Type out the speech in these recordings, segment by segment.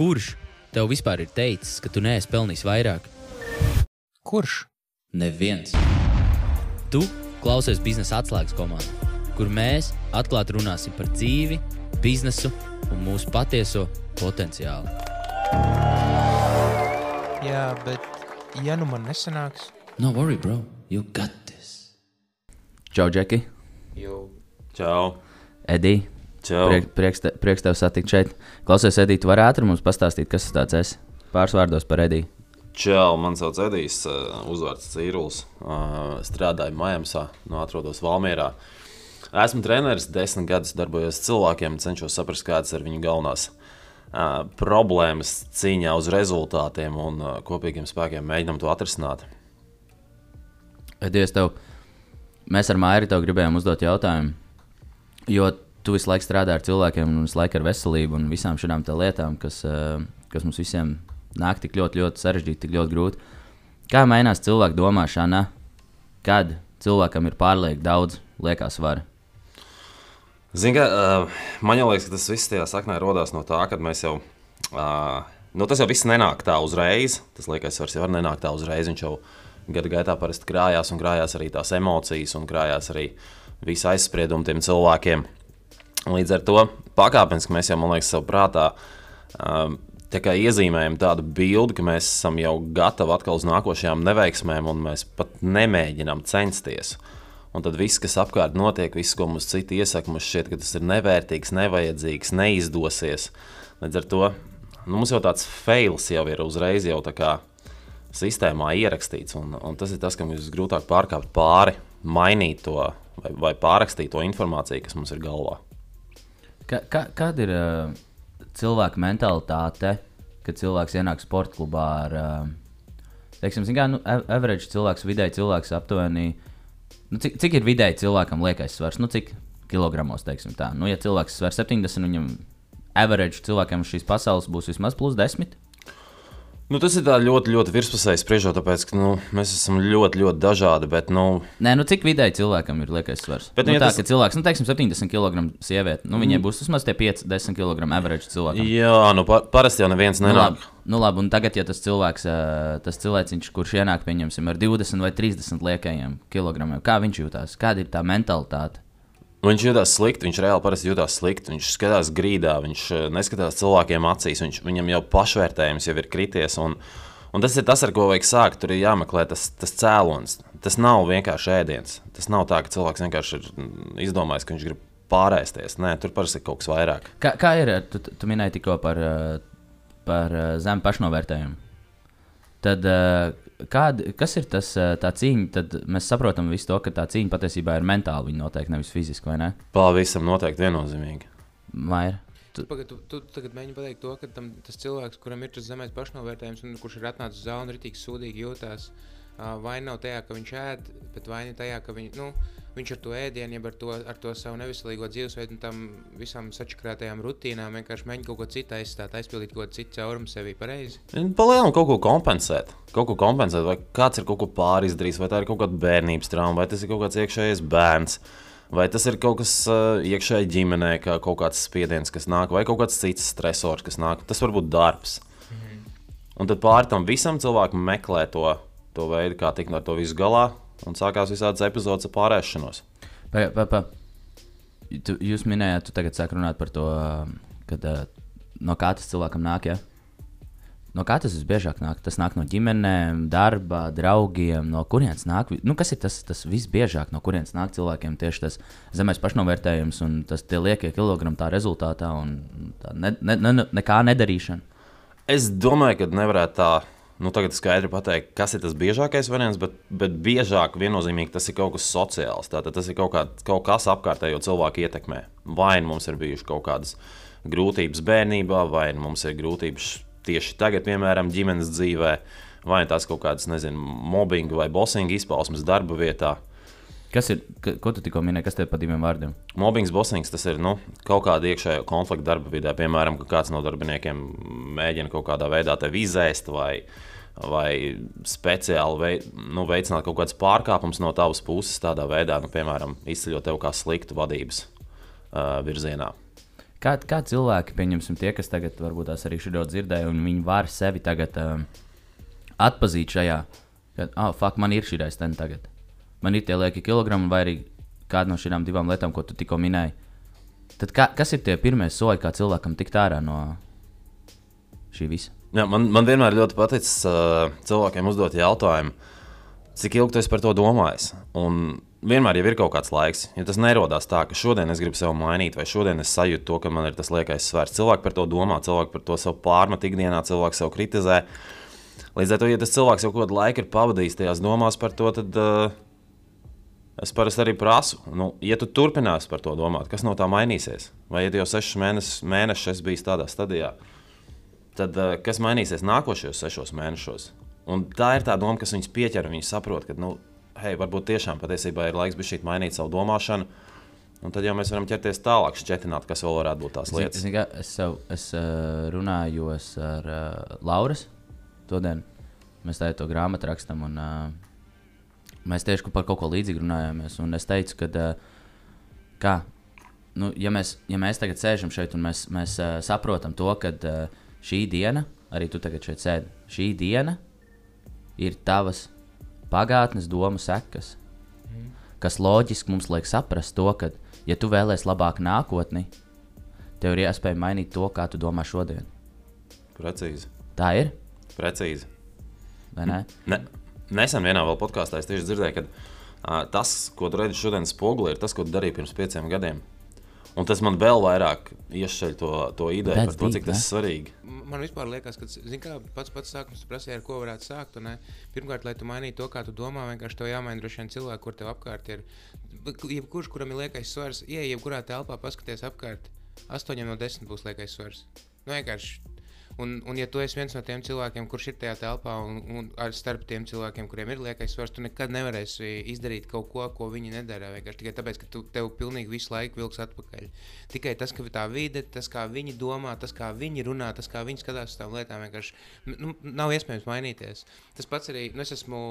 Kurš tev vispār ir teicis, ka tu neesi pelnījis vairāk? Kurš? Neviens. Tu klausies biznesa atslēgas komandā, kur mēs atklāti runāsim par dzīvi, biznesu un mūsu patieso potenciālu. Jā, bet ja nu man nesanāks, No worry, bro. You got this. Čau, Džeki. Čau! Edī. Priek, prieks, te, prieks tev satikt šeit. Klausies, Edī, tu vari ātri mums pastāstīt, kas tas tāds ir. Pāris vārdos par Edī. Čau, man sauc Edijs, uzvārds Cīrulis. Strādāju Mājamsā, no atrodos Valmierā. Esmu treneris, desmit gadus darbojos cilvēkiem, cenšos saprast, kādas ir viņu galvenās problēmas cīņā uz rezultātiem un kopīgiem spēkiem mēģinam to atrisināt. Edī, es tev, mēs ar Maiju tev gribējām uzdot jautājumu, jo tu visu laiku strādā ar cilvēkiem un visu laiku ar veselību un visām te lietām, kas, eh, kas mums visiem nāk tik ļoti, ļoti sarežģīti, tik ļoti grūti. Kā mainās cilvēku domāšana, kad cilvēkam ir pārlieku daudz liekās svara? Zini, kā, uh, man liekas, ka tas viss tajā saknē radās no tā, ka mēs jau. Uh, nu, tas jau viss nenāk tā uzreiz. Tas liekas, vairs jau nenāk tā uzreiz. Viņš jau gada gaitā parasti krājās un krājās arī tās emocijas un krājās arī visi aizspriedumi tiem cilvēkiem. Līdz ar to pakāpeniski mēs jau, man liekas, savā prātā um, tā iezīmējam tādu bildi, ka mēs esam jau gatavi atkal uz nākošajām neveiksmēm, un mēs pat nemēģinām censties. Un tad viss, kas apkārt notiek, viss, ko mums citi iesaka, mums šķiet, ka tas ir nevērtīgs, nevajadzīgs, neizdosies. Līdz ar to nu, mums jau tāds fails jau ir uzreiz jau tā kā sistēmā ierakstīts, un, un tas ir tas, kam ir grūtāk pārkāpt pāri, mainīt to vai, vai pārrakstīt to informāciju, kas mums ir galvā. Ka, ka, kāda ir uh, cilvēka mentalitāte, kad cilvēks ienāk sporta klubā ar, uh, teiksim, kā, nu, average cilvēks, vidēji cilvēks aptuveni, nu, cik, cik ir vidēji cilvēkam liekais svars, nu, cik kilogramos, teiksim tā. Nu, ja cilvēks sver 70, viņam average cilvēkam šīs pasaules būs vismaz plus 10. Nu, tas ir tā ļoti, ļoti virspusēji spriežot, tāpēc, ka nu, mēs esam ļoti, ļoti dažādi. Bet, nu, Nē, nu cik vidēji cilvēkam ir liekais svars? Bet, nu, ja tā, tas- cilvēks, nu, teiksim, 70 kg sieviete, nu, viņai būs vismaz tie 5-10 kg average cilvēkam. jā, nu, pa, parasti jau neviens Nu, nenāk. labi, nu, labi, un tagad, ja tas cilvēks, tas cilvēks, kurš ienāk, pieņemsim, ar 20 vai 30 liekajiem kilogramiem, kā viņš jūtas, kāda ir tā mentalitāte? Viņš jutās slikti, viņš reāli parasti jutās slikti. Viņš skatās grīdā, viņš eh, neskatās cilvēkiem acīs, viņš, viņam jau pašvērtējums jau ir krities. Un, un tas ir tas, ar ko vajag sākt. Tur ir jāmeklē tas, tas cēlonis. Tas nav vienkārši ēdiens. Tas nav tā, ka cilvēks vienkārši ir mm, izdomājis, ka viņš grib pārēsties. Nē, tur parasti ir kaut kas vairāk. Kā, kā ir, tu, tu minēji tikko par, ā, par ā, zemu pašnovērtējumu. Tad, kād, kas ir tas tā cīņa? Tad mēs saprotam visu to, ka tā cīņa patiesībā ir mentāla, viņa noteikti nevis fiziska, vai ne? Pavisam noteikti viennozīmīgi. Vai ir? Pagad, tu, tu tagad mēģini pateikt to, ka tam, tas cilvēks, kuram ir tas zemais pašnovērtējums, un kurš ir atnācis uz zāli un rītīgi sūdīgi jūtās, uh, vaina nav tajā, ka viņš ēd, bet vaina tajā, ka viņ, nu, viņš ar to ēdienu, jeb ar to, ar to savu neviselīgo dzīvesveidu un tam visām sačakrātajām rutīnām vienkārši mēģina kaut ko citu aizstāt, aizpildīt kaut ko citu caurumu sevī pareizi. Palielināt kaut ko kompensēt. Kaut ko kompensēt, vai kāds ir kaut ko pārizdarījis, vai tā ir kaut kāda bērnības trauma, vai tas ir kaut kāds iekšējais bērns. Vai tas ir kaut kas iekšēji ģimenē, kā kaut kāds spiediens, kas nāk, vai kaut kāds cits stresors, kas nāk. Tas var būt darbs. Un tad pāri tam visam cilvēkam meklē to, to veidu, kā tikt ar to visu galā. Un sākās visādas epizodes ar pārēšanos. Pa, pa, pa. Tu, jūs minējāt, tu tagad sāk runāt par to, kad, ā, no kā tas cilvēkam nāk. Ja? No kā tas visbiežāk nāk? Tas nāk no ģimenēm, darba, draugiem. No kurienes nāk? Nu, kas ir tas, tas visbiežāk, no kurienes nāk cilvēkiem tieši tas zemais pašnovērtējums un tas liekie kilogrami tā rezultātā un tā ne, ne, ne, nekā nedarīšana? Es domāju, ka nevarētu tā nu, tagad skaidri pateikt, kas ir tas biežākais variants, bet, bet biežāk viennozīmīgi tas ir kaut kas sociāls. Tātad tas ir kaut, kā, kaut kas apkārtējo cilvēku ietekmē. Vai nu mums ir bijušas kaut kādas grūtības bērnībā, vai nu mums ir grūtības tieši tagad, piemēram, ģimenes dzīvē, vai tas kaut kādas, nezinu, mobbinga vai bosinga izpausmes darba vietā. Kas ir, ka, ko tu tikko minēji, kas tev pa diviem vārdiem? Mobbings, bosings, tas ir nu, kaut kāda iekšējā konflikta darba vidē. Piemēram, ka kāds no darbiniekiem mēģina kaut kādā veidā tevi izēst vai, vai speciāli vei, nu, veicināt kaut kādas pārkāpumus no tavas puses, tādā veidā, nu, piemēram, izceļot tevi kā sliktu vadības uh, virzienā. Kā, kā cilvēki, pieņemsim, tie, kas tagad varbūt tās arī šodien dzirdēja, un viņi var sevi tagad um, atpazīt šajā, ka, ah, fuck, man ir šī reizē tagad. Man ir tie lieki kilogrami, vai arī kāda no šīm divām lietām, ko tu tikko minēji. Tad kā, kas ir tie pirmie soļi, kā cilvēkam tikt ārā no šī visa? Jā, man, man vienmēr ļoti patīk uh, cilvēkiem uzdot jautājumu, cik ilgi tu esi par to domājis. Un vienmēr ir kaut kāds laiks. Ja tas nerodās tā, ka šodien es gribu sevi mainīt, vai šodien es sajūtu to, ka man ir tas liekais svars. Cilvēki par to domā, cilvēki par to sev pārmet ikdienā, cilvēki sev kritizē. Līdz ar to, ja tas cilvēks jau kādu laiku ir pavadījis tajās domās par to, tad uh, es parasti arī prasu, nu, ja tu turpināsi par to domāt, kas no tā mainīsies, vai ja jau sešus mēnešus, mēnešus esi bijis tādā stadijā, tad uh, kas mainīsies nākošajos sešos mēnešos? Un tā ir tā doma, kas viņus pieķer, viņi saprot, ka, nu, hei, varbūt tiešām patiesībā ir laiks bijis mainīt savu domāšanu. Un tad jau mēs varam ķerties tālāk, šķietināt, kas vēl varētu būt tās lietas. Zin, zin, es sev, es, uh, runājos ar uh, Lauras Todien. Mēs tā to grāmatu rakstām, un uh, mēs tieši par kaut ko līdzīgu runājāmies. Es teicu, ka, uh, kā, nu, ja, mēs, ja mēs tagad sēžam šeit un mēs, mēs uh, saprotam to, ka uh, šī diena, arī tu tagad šeit sēdi, šī diena ir tavas pagātnes domu sekas, mm. kas loģiski mums liek saprast to, ka, ja tu vēlēsies labāku nākotni, tev ir iespēja mainīt to, kā tu domā šodien. Precīzi. Tā ir. Precīzi. Vai ne? ne nesen vienā vēl podkāstā es tieši dzirdēju, ka uh, tas, ko tu redzi šodien spogulī, ir tas, ko tu darīji pirms pieciem gadiem. Un tas man vēl vairāk iešķeļ to, to ideju That's par to, cik deep, tas ir svarīgi. Man vispār liekas, ka kā, pats pats sākums prasīja, ar ko varētu sākt. Un, ne? Pirmkārt, lai tu mainītu to, kā tu domā, vienkārši tev jāmaina droši vien cilvēki, kur tev apkārt ir. Jebkurš, kuram ir liekais svars, ieej, jebkurā telpā paskaties apkārt. 8 no 10 būs liekais svars. Nu, vienkārši Un, un, ja tu esi viens no tiem cilvēkiem, kurš ir tajā telpā, un, un ar starp tiem cilvēkiem, kuriem ir liekais svars, tu nekad nevarēsi izdarīt kaut ko, ko viņi nedara. Vienkārši tikai tāpēc, ka tu tev pilnīgi visu laiku vilks atpakaļ. Tikai tas, ka tā vide, tas, kā viņi domā, tas, kā viņi runā, tas, kā viņi skatās uz tām lietām, vienkārši nu, nav iespējams mainīties. Tas pats arī, nu, es esmu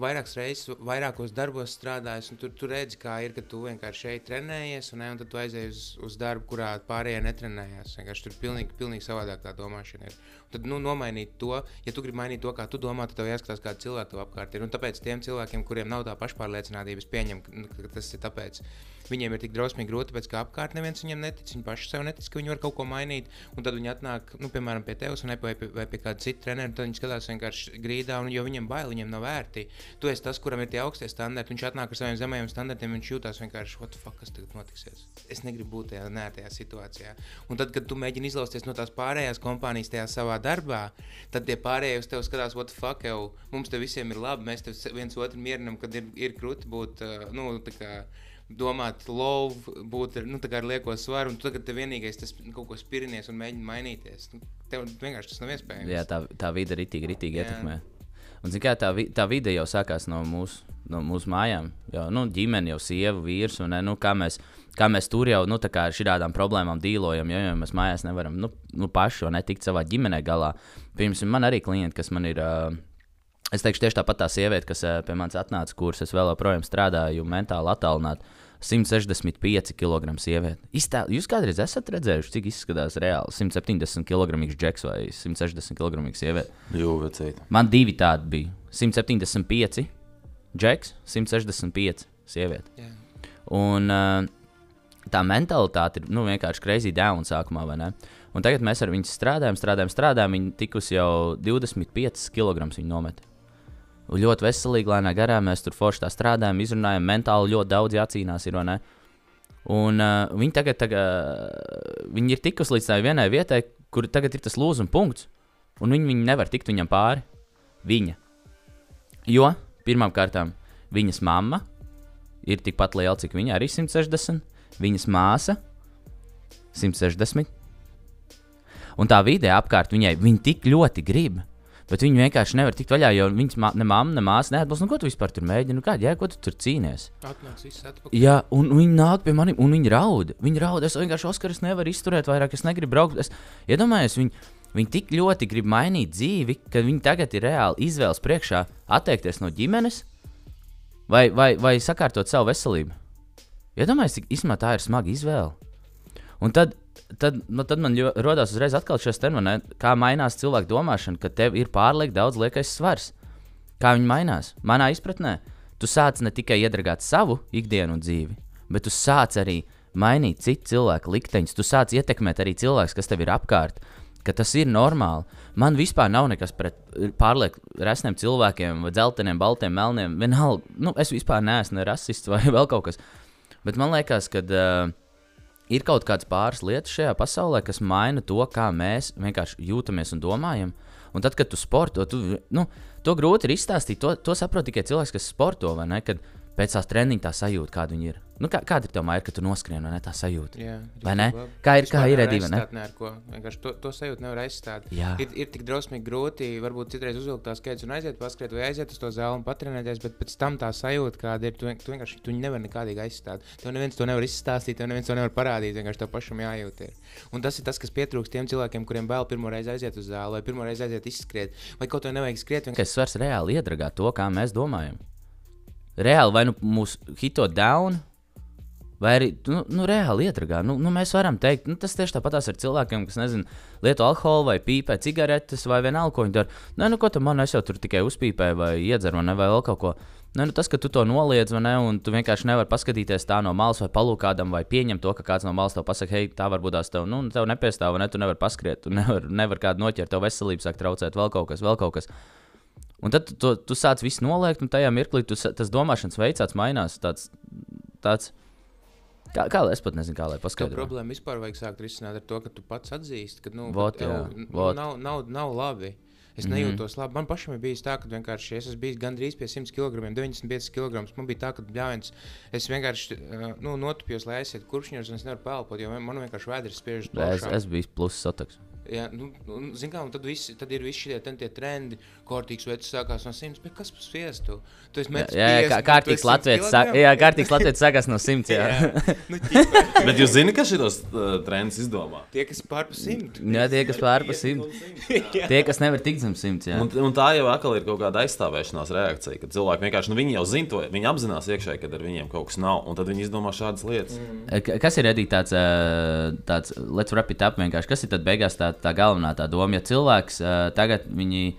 vairākas reizes, vairākos darbos strādājis, un tu, tu redzi, kā ir, ka tu vienkārši šeit trenējies, un, ne, un tad tu aizej uz, uz darbu, kurā pārējie netrenējās. Vienkārši tur pilnīgi, pilnīgi savādāk tā domāšana ir. Un tad nu, nomainīt to, ja tu gribi mainīt to, kā tu domā, tad tev jāskatās, kāda cilvēka tev apkārt ir. Un tāpēc tiem cilvēkiem, kuriem nav tā pašpārliecinātība, es pieņemu, ka tas ir tāpēc. Viņiem ir tik drausmīgi grūti, tāpēc ka apkārt neviens viņiem netic. Viņi paši sev netic, ka viņi var kaut ko mainīt. Un tad viņi atnāk, nu, piemēram, pie tevis vai pie, vai pie kāda cita trenera. Tad viņi skatās vienkārši grīdā, un, jo viņiem bail, viņiem nav vērti. Tu esi tas, kuram ir tie augstie standarti. Viņš atnāk ar saviem zemajiem standartiem, viņš jūtas vienkārši, what the fuck, kas tagad notiksies. Es negribu būt tajā nērtajā situācijā. Un tad, kad tu mēģini izlausties no tās pārējās kompānijas tajā savā darbā, tad tie pārējie uz tevi skatās, what the fuck, jau mums te visiem ir labi, mēs te viens otru mierinam, kad ir, ir krūti būt, uh, nu, tā kā domāt, lovu, būt nu, ar lieko svaru, un tu tagad vienīgais tas kaut ko spirinies un mēģini mainīties. Nu, tev vienkārši tas nav iespējams. Jā, tā, tā vide ritīgi, ritīgi ietekmē. Un, kā, tā, vi, tā vide jau sākās no mūsu, no mūsu mājām. Jau, nu, ģimene jau sieva, vīrs. Un, nu, kā, mēs, kā mēs tur jau nu, ar šādām problēmām dīlojam, jo, jo mēs mājās nevaram nu, nu, paši netikt savā ģimenē galā. Pirms man arī klienti, kas man ir. Uh, Es teikšu, tieši tāpat tā sieviete, kas uh, pie manis atnāca, kuras es vēl joprojām strādāju, mentāli attālināti. 165 kg sieviete. Iztēl, jūs kādreiz esat redzējuši, cik izskatās reāli 170 kg džeks vai 160 kg sieviete? Jū, vecīt. Man divi tādi bija. 175 džeks, 165 sieviete. Yeah. Un uh, tā mentalitāte ir nu, vienkārši crazy down sākumā, vai ne? Un tagad mēs ar viņu strādājam, strādājam, strādājam. Viņa tikusi jau 25 kg nometā ļoti veselīgi, lēnā garā. Mēs tur forši tā strādājam, izrunājam, mentāli ļoti daudz jācīnās. Ir, un uh, viņi tagad, tagad viņi ir tikusi līdz tai vienai vietai, kur tagad ir tas lūzuma punkts, un viņi, viņi nevar tikt viņam pāri. Viņa. Jo pirmām kārtām viņas mamma ir tikpat liela, cik viņa arī 160, viņas māsa 160. Un tā vidē apkārt viņai viņa tik ļoti grib, Bet viņi vienkārši nevar tikt vaļā, jo viņas ma ne mamma, ne māsa neatbalsta. Nu, ko tu vispār tur mēģini? Nu, kāda jēga, ko tu tur cīnies? Atnāc, atpakaļ. Jā, un viņi nāk pie maniem, un viņi raud. Viņi raud. Es vienkārši Oskaras nevaru izturēt vairāk, es negribu braukt. Es iedomājos, viņi, viņi tik ļoti grib mainīt dzīvi, ka viņi tagad ir reāli izvēles priekšā atteikties no ģimenes vai, vai, vai sakārtot savu veselību. Iedomājieties, cik īstenībā tā ir smaga izvēle. Un tad tad, nu, tad man rodās uzreiz šis termins, kā mainās cilvēku domāšana, ka tev ir pārlieku daudz liekais svars. Kā viņi mainās? Manā izpratnē, tu sāc ne tikai iedragāt savu ikdienu dzīvi, bet tu sāc arī mainīt citu cilvēku likteņus. Tu sāc ietekmēt arī cilvēkus, kas tev ir apkārt. Tas ir normāli. Man vispār nav nekas pret pārlieku resniem cilvēkiem, vai dzelteniem, baltiem, melniem. Vienalga, nu, es vispār neesmu ne rasists vai vēl kaut kas. Bet man liekas, ka uh, ir kaut kādas pāris lietas šajā pasaulē, kas maina to, kā mēs vienkārši jūtamies un domājam. Un tad, kad tu sporto, tu, nu, to grūti ir izstāstīt. To, to saprot tikai cilvēks, kas sporto, vai ne? Kad pēc tās treniņa tā sajūta, kāda viņi ir. Nu, kā, kāda ir tā māja, ka tu noskrien, ne? Tā sajūta. Jā, Vai ne? labi. Kā ir- kā ir, aizstāt ne ar ko. Vienkārši to, to sajūtu nevar aizstāt. Jā. Ir, ir tik drausmīgi grūti, varbūt citreiz uzvilkt tās kēdes un aiziet, paskriet, vai aiziet uz to zāli un patrenēties, bet pēc tam tā sajūta, kāda ir, tu, tu vienkārši tu nevari nekādīgi aizstāt. Tev neviens to nevar izstāstīt, tev neviens to nevar parādīt, vienkārši tev pašam jājūt. Ir. Un tas ir tas, kas pietrūkst tiem cilvēkiem, kuriem bail pirmo reizi aiziet uz zāli, vai pirmo reizi aiziet izskriet, vai kaut ko nevajag skriet. vienkārši- Ka svars reāli iedragā to, kā mēs domājam. Reāli vai nu mūsu hito down, vai arī nu, nu, reāli iedragā. Nu, nu, mēs varam teikt, nu, tas tieši tāpat ar cilvēkiem, kas nezinu, lieto alkoholu vai pīpē cigaretes vai vienalga, ko viņi dara. Nē, nu, ko tam man es jau tur tikai uzpīpēju vai iedzeru, vai, vai vēl kaut ko. Nē, nu, tas, ka tu to noliedz, ne, un tu vienkārši nevari paskatīties tā no malas vai palūkt kādam, vai pieņemt to, ka kāds no malas tev pasakā, hei, tā varbūt tās tev, nu, tev nepiestāv, vai ne, tu nevari paskriet, tu nevari nevar kādu noķert, tev veselību sāk traucēt, vēl kaut kas, vēl kaut kas. Un tad tu, tu, tu sāc visu noliegt, un tajā mirklī tu, tas domāšanas veids mainās. Tāds, tāds, kā, kā lai es pat nezinu, kā lai paskaidrotu. problēmu vispār vajag sākt risināt ar to, ka tu pats atzīsti, ka nu, Vot, kad, jā, ev, nu, vot. nav, nav, nav labi. Es mm -hmm. nejūtos labi. Man pašam ir bijis tā, ka vienkārši es esmu bijis gandrīz pie 100 kg, 95 kg. Man bija tā, ka bļāviens, es vienkārši uh, nu, notupjos, lai aizietu kuršņos, un es nevaru pelpot, jo man vienkārši vēders spiež Es, es biju plus sotoks. Jā, nu, un, zin kā, un tad, visi, tad ir visi šie tie trendi, kārtīgs veids sākās no 100, bet kas par sviestu? Tu esi Jā, metis jā, jā, 50, kā, bet tu kārtīgs 100 latviečs. sāk-? Jā, kārtīgs latviečs sākās no simts. Jā, Jā. Nu, Bet jūs zināt, ka šitos uh, trendus izdomā? tie, kas pār pa 100. jā tie, kas pārpa simts. Tie, kas nevar tikt zem simts. Jā. Un, un tā jau atkal ir kaut kāda aizstāvēšanās reakcija, kad cilvēki vienkārši, nu, viņi jau zina to, viņi apzinās iekšēji, ka ar viņiem kaut kas nav, un tad viņi izdomā šādas lietas. Mm. Kas ir arī tāds, ā, tāds let's wrap it up vienkārši? Kas ir tad beigās tā, tā galvenā tā doma? Ja cilvēks ā, tagad viņi,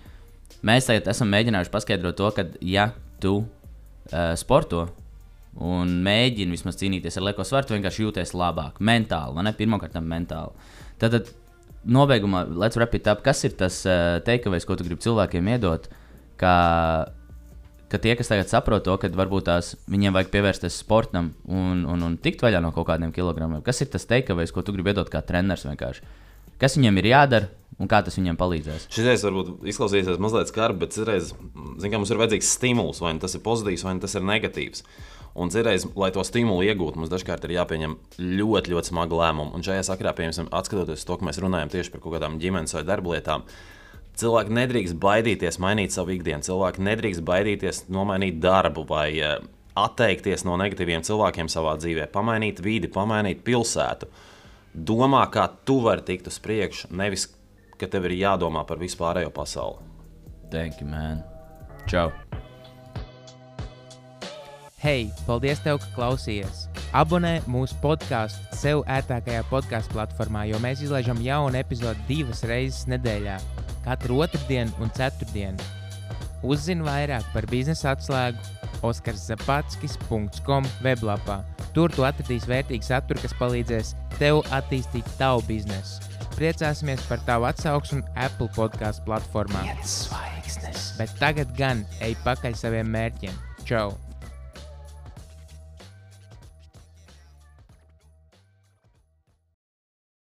mēs tagad esam mēģinājuši paskaidrot to, ka ja tu uh, sporto un mēģini vismaz cīnīties ar lieko svaru, tu vienkārši jūties labāk, mentāli, vai ne? Pirmkārt, mentāli. Tad, tad nobeigumā, let's wrap it up, kas ir tas uh, teikavais, ko tu gribi cilvēkiem iedot? Ka, ka tie, kas tagad saprot to, ka varbūt tās viņiem vajag pievērsties sportam un, un, un tikt vaļā no kaut kādiem kilogramiem, kas ir tas teikavais, ko tu gribi iedot kā treneris vienkārši? Kas viņiem ir jādara un kā tas viņiem palīdzēs? Šis varbūt izklausīsies mazliet skarbi, bet citreiz, zin, kā, mums ir vajadzīgs stimuls, vai nu tas ir pozitīvs, vai nu tas ir negatīvs. Un citreiz, lai to stimulu iegūtu, mums dažkārt ir jāpieņem ļoti, ļoti smagi lēmumi. Un šajā sakarā, piemēram, skatoties to, ka mēs runājam tieši par kaut kādām ģimenes vai darba lietām, cilvēki nedrīkst baidīties mainīt savu ikdienu. Cilvēki nedrīkst baidīties nomainīt darbu vai eh, atteikties no negatīviem cilvēkiem savā dzīvē, pamainīt vidi, pamainīt pilsētu. Domā, kā tu vari tikt uz priekšu, nevis ka tev ir jādomā par vispārējo pasauli. Thank you, man. Čau! Hei, paldies, tev, ka klausījies! Abonē mūsu podkāstu sev ērtākajā podkāstu platformā, jo mēs izlaižam jaunu epizodi divas reizes nedēļā, katru otrdienu un ceturtdienu. Uzzini vairāk par biznesa atslēgu oskarszapatskis.com weblapā. Tur tu atradīsi vērtīgu saturu, kas palīdzēs tev attīstīt tavu biznesu. Priecāsimies par tavu atsauksmi Apple podkāstu platformā. Bet tagad gan ej pakaļ saviem mērķiem. Čau!